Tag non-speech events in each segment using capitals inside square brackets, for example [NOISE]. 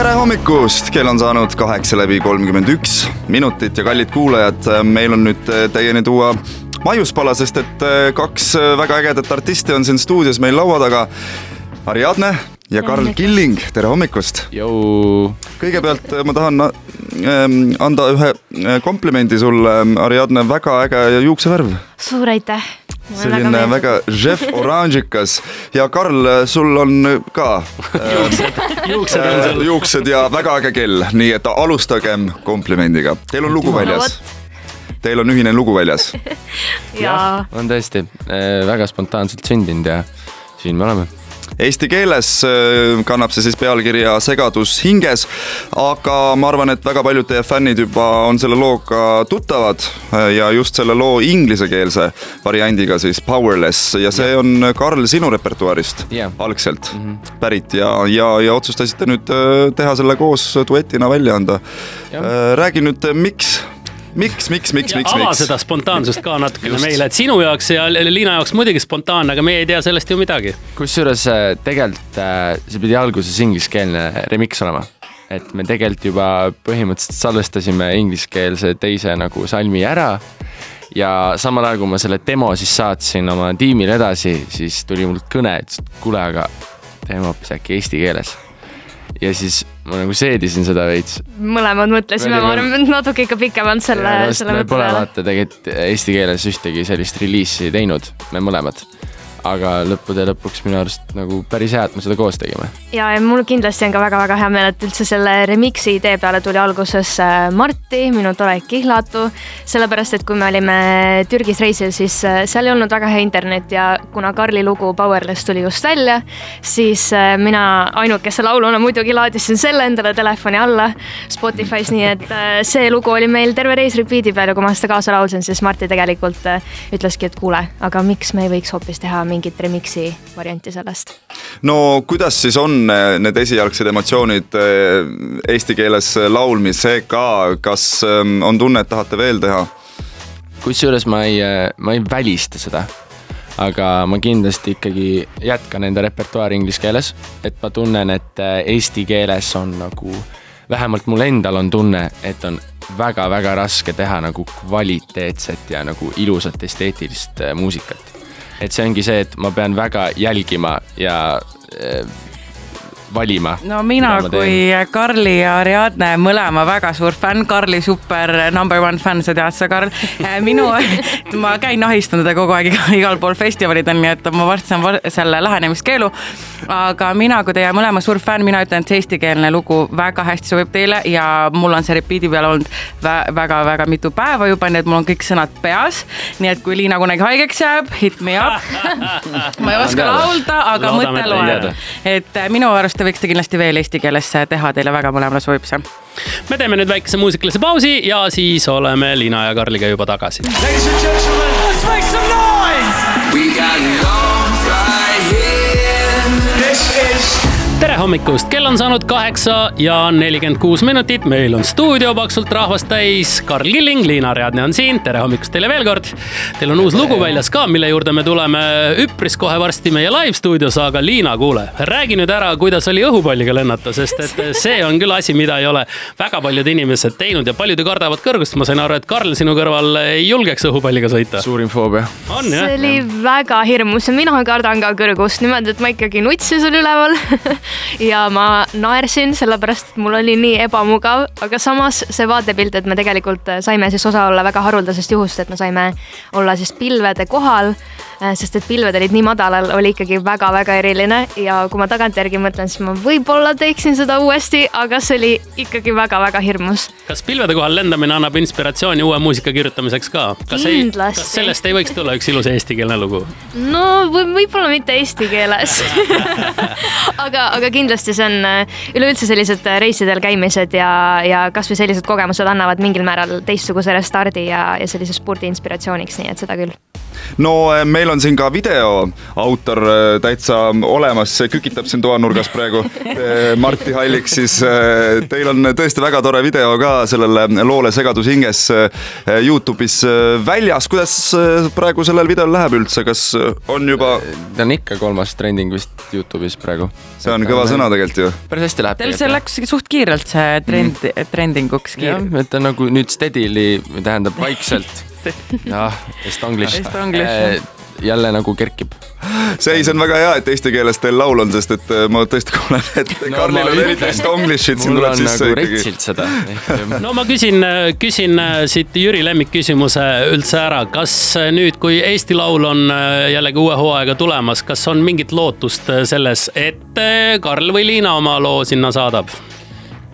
tere hommikust, kell on saanud kaheksa läbi kolmkümmend üks minutit ja kallid kuulajad, meil on nüüd teieni tuua maiuspala, sest et kaks väga ägedat artisti on siin stuudios meil laua taga. Ariadne ja Karl Killing, tere hommikust! kõigepealt ma tahan ähm, anda ühe komplimendi sulle, Ariadne, väga äge juuksevärv. suur aitäh! Selline väga, väga žef [LAUGHS] oranžikas ja Karl, sul on ka juuksed, juuksed on sul. juuksed ja väga äge kell, nii et alustagem komplimendiga. Teil on lugu väljas. Teil on ühine lugu väljas. [LAUGHS] on tõesti väga spontaanselt sündinud ja siin me oleme Eesti keeles äh, kannab see siis pealkirja Segadus hinges, aga ma arvan, et väga paljud teie fännid juba on selle looga tuttavad äh, ja just selle loo inglisekeelse variandiga siis Powerless ja see on Karl sinu repertuaarist yeah. algselt mm -hmm. pärit ja, ja, ja otsustasite nüüd äh, teha selle koos duetina välja anda. räägi nüüd, miks miks, miks, miks, miks, ava miks? seda spontaansust ka natukene meile, et sinu jaoks ja Liina jaoks muidugi spontaanne, aga meie ei tea sellest ju midagi. kusjuures äh, tegelikult äh, see pidi alguses ingliskeelne remix olema. et me tegelikult juba põhimõtteliselt salvestasime ingliskeelse teise nagu salmi ära ja samal ajal, kui ma selle demo siis saatsin oma tiimile edasi, siis tuli mult kõne, ütles, et kuule, aga teeme hoopis äkki eesti keeles ja siis ma nagu seedisin seda veits. mõlemad mõtlesime, ma arvan, natuke ikka pikemalt selle, selle mõtte peale. me pole vaata tegelikult eesti keeles ühtegi sellist reliisi teinud, me mõlemad aga lõppude lõpuks minu arust nagu päris hea, et me seda koos tegime. ja, ja mul kindlasti on ka väga-väga hea meel, et üldse selle remix'i idee peale tuli alguses äh, Marti, minu tore Kihlatu. sellepärast, et kui me olime Türgis reisil, siis äh, seal ei olnud väga hea internet ja kuna Karli lugu Powerless tuli just välja, siis äh, mina ainukese lauluna muidugi laadisin selle endale telefoni alla Spotify's, nii et see lugu oli meil terve reis repeat'i peal ja kui ma seda kaasa laulsin, siis Marti tegelikult ütleski, et kuule, aga miks me ei võiks hoopis teha mingit remix'i varianti sellest. no kuidas siis on eh, need esialgsed emotsioonid eh, eesti keeles laulmisega, kas eh, on tunne, et tahate veel teha? kusjuures ma ei, ma ei välista seda aga ma kindlasti ikkagi jätkan enda repertuaari inglise keeles, et ma tunnen, et eesti keeles on nagu, vähemalt mul endal on tunne, et on väga-väga raske teha nagu kvaliteetset ja nagu ilusat esteetilist muusikat et see ongi see, et ma pean väga jälgima ja äh, valima. no mina kui Karli ja Ariadne mõlema väga suur fänn, Karli super number one fänn, sa tead seda, Karl. Äh, minu, [LAUGHS] ma käin ahistan teda kogu aeg igal pool festivalidel, nii et ma varsti saan selle lähenemiskeelu. aga mina kui teie mõlema suur fänn, mina ütlen, et see eestikeelne lugu väga hästi sobib teile ja mul on see repeat'i peal olnud väga-väga mitu päeva juba, nii et mul on kõik sõnad peas. nii et kui Liina kunagi haigeks jääb, hit me up [LAUGHS] ma ei oska laulda, aga mõte loeb. et äh, minu arust te võiksite kindlasti veel eesti keeles teha, teile väga mõlemale sobib see. me teeme nüüd väikese muusikalise pausi ja siis oleme Liina ja Karliga juba tagasi. Ladies and gentlemen, let's make some noise! We got love tere hommikust, kell on saanud kaheksa ja nelikümmend kuus minutit, meil on stuudio paksult rahvast täis. Karl Killing, Liina Riadne on siin, tere hommikust teile veel kord. Teil on uus lugu väljas ka, mille juurde me tuleme üpris kohe varsti meie live stuudios, aga Liina, kuule, räägi nüüd ära, kuidas oli õhupalliga lennata, sest et see on küll asi, mida ei ole väga paljud inimesed teinud ja paljud ju kardavad kõrgust. ma sain aru, et Karl sinu kõrval ei julgeks õhupalliga sõita. suurim foobia. see oli väga hirmus ja mina kardan ka kõrgust niimoodi, et ma ikkagi nutsin seal üleval [LAUGHS] ja ma naersin, sellepärast et mul oli nii ebamugav, aga samas see vaatepilt, et me tegelikult saime siis osa olla väga haruldasest juhust, et me saime olla siis pilvede kohal sest et pilved olid nii madalal, oli ikkagi väga-väga eriline ja kui ma tagantjärgi mõtlen, siis ma võib-olla teeksin seda uuesti, aga see oli ikkagi väga-väga hirmus. kas pilvede kohal lendamine annab inspiratsiooni uue muusika kirjutamiseks ka? kas ei, kas sellest ei võiks tulla üks ilus eestikeelne lugu? no võib-olla mitte eesti keeles [LAUGHS] aga, aga kindlasti see on äh, üleüldse sellised äh, reisidel käimised ja, ja kasvõi sellised kogemused annavad mingil määral teistsuguse restardi ja, ja sellise spordi inspiratsiooniks, nii et seda küll no meil on siin ka video autor täitsa olemas, kükitab siin toanurgas praegu. [LAUGHS] Martti Hallik, siis teil on tõesti väga tore video ka sellele loole Segadus hinges Youtube'is väljas. kuidas praegu sellel videol läheb üldse, kas on juba? ta on ikka kolmas trending vist Youtube'is praegu. see on kõva sõna tegelikult ju. päris hästi läheb. Teil see läks suht kiirelt, see trend mm., trendinguks kiir-. jah, et ta nagu nüüd steadily, tähendab vaikselt [LAUGHS] jah, Estonglish. Estonglish jälle nagu kerkib. see see on väga hea, et eesti keeles teil laul on, sest et äh, ma tõesti kuulen, et no, Karlil on eriti estonglish'id siin tuleb sisse nagu ikkagi. seda. [LAUGHS] no ma küsin, küsin äh, siit Jüri lemmikküsimuse üldse ära, kas äh, nüüd, kui Eesti Laul on jällegi uue hooaega tulemas, kas on mingit lootust selles, et Karl või Liina oma loo sinna saadab?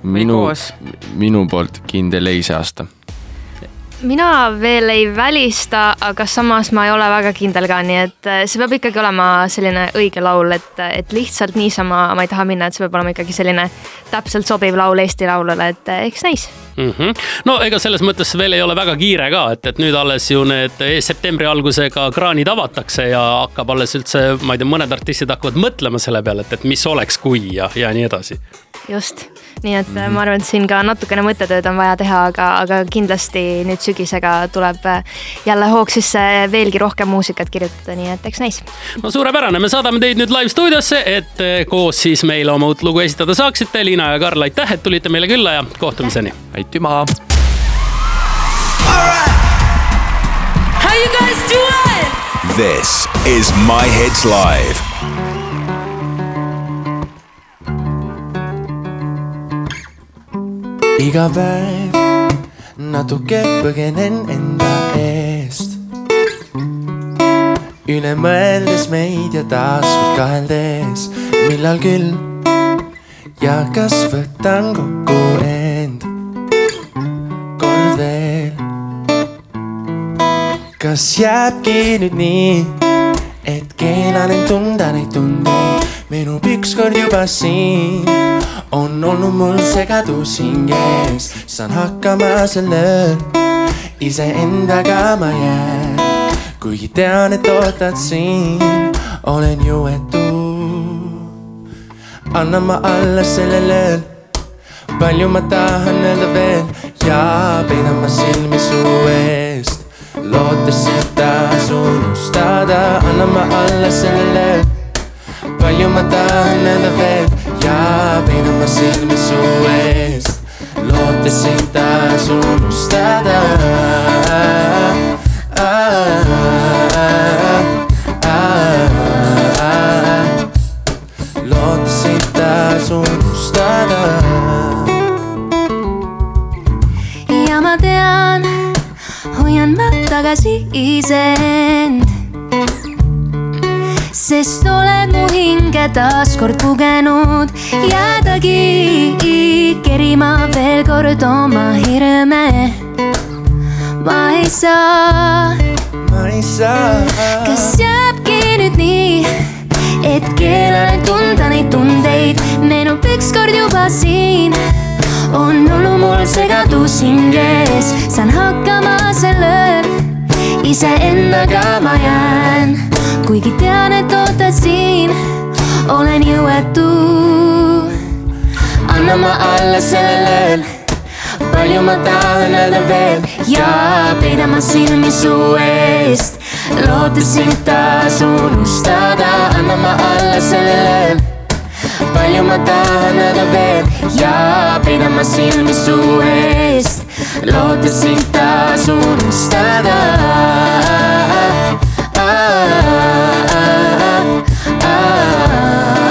minu, minu poolt kindel ei see aasta mina veel ei välista, aga samas ma ei ole väga kindel ka, nii et äh, see peab ikkagi olema selline õige laul, et, et lihtsalt niisama ma ei taha minna, et see peab olema ikkagi selline täpselt sobiv laul Eesti Laulule, et äh, eks näis mm. -hmm. no ega selles mõttes veel ei ole väga kiire ka, et, et nüüd alles ju need septembri algusega kraanid avatakse ja hakkab alles üldse, ma ei tea, mõned artistid hakkavad mõtlema selle peale, et, et mis oleks, kui ja, ja nii edasi. just nii et mm -hmm. ma arvan, et siin ka natukene mõttetööd on vaja teha, aga, aga kindlasti nüüd sügisega tuleb äh, jälle hoog sisse veelgi rohkem muusikat kirjutada, nii et eks näis. no suurepärane, me saadame teid nüüd live stuudiosse, et äh, koos siis meile oma uut lugu esitada saaksite. Liina ja Karl, aitäh, et tulite meile külla ja kohtumiseni. aitüma. How you guys doing? This is My Hits Live. iga päev natuke põgenen enda eest. üle mõeldes meid ja taas kord kaheldes, millal küll ja kas võtan kokku end kord veel. kas jääbki nüüd nii, et keelan end tunda neid tundeid, meenub ükskord juba siin. On olnud mul segadus hinges, saan hakkama sellel, iseendaga ma jään. kuigi tean, et ootad siin, olen jõuetu. annan ma alla sellele, palju ma tahan öelda veel. Ja peidan ma silmi su eest. lootes, taas unustada, annan ma alla sellele, palju ma tahan öelda veel ja peinan ma silmi su eest, lootesin taas unustada. lootesin taas unustada. ja ma tean, hoian ma tagasi iseend sest oled mu hinge taaskord pugenud, jäädagi kerima veel kord oma hirme. ma ei saa, ma ei saa. kas jääbki nüüd nii, et keelan tunda neid tundeid, meenub ükskord juba siin. On olnud mul segadus hinges, saan hakkama sellel, iseendaga ma jään kuigi tean, et ootad siin, olen jõuetu. anna ma alla sellel, palju ma tahan öelda veel? Ja peidan ma silmi su eest. loodesin taas unustada, anna ma alla sellel. Palju ma tahan öelda veel? Ja peidan ma silmi su eest. loodesin taas unustada ah, ah, ah, ah. ah.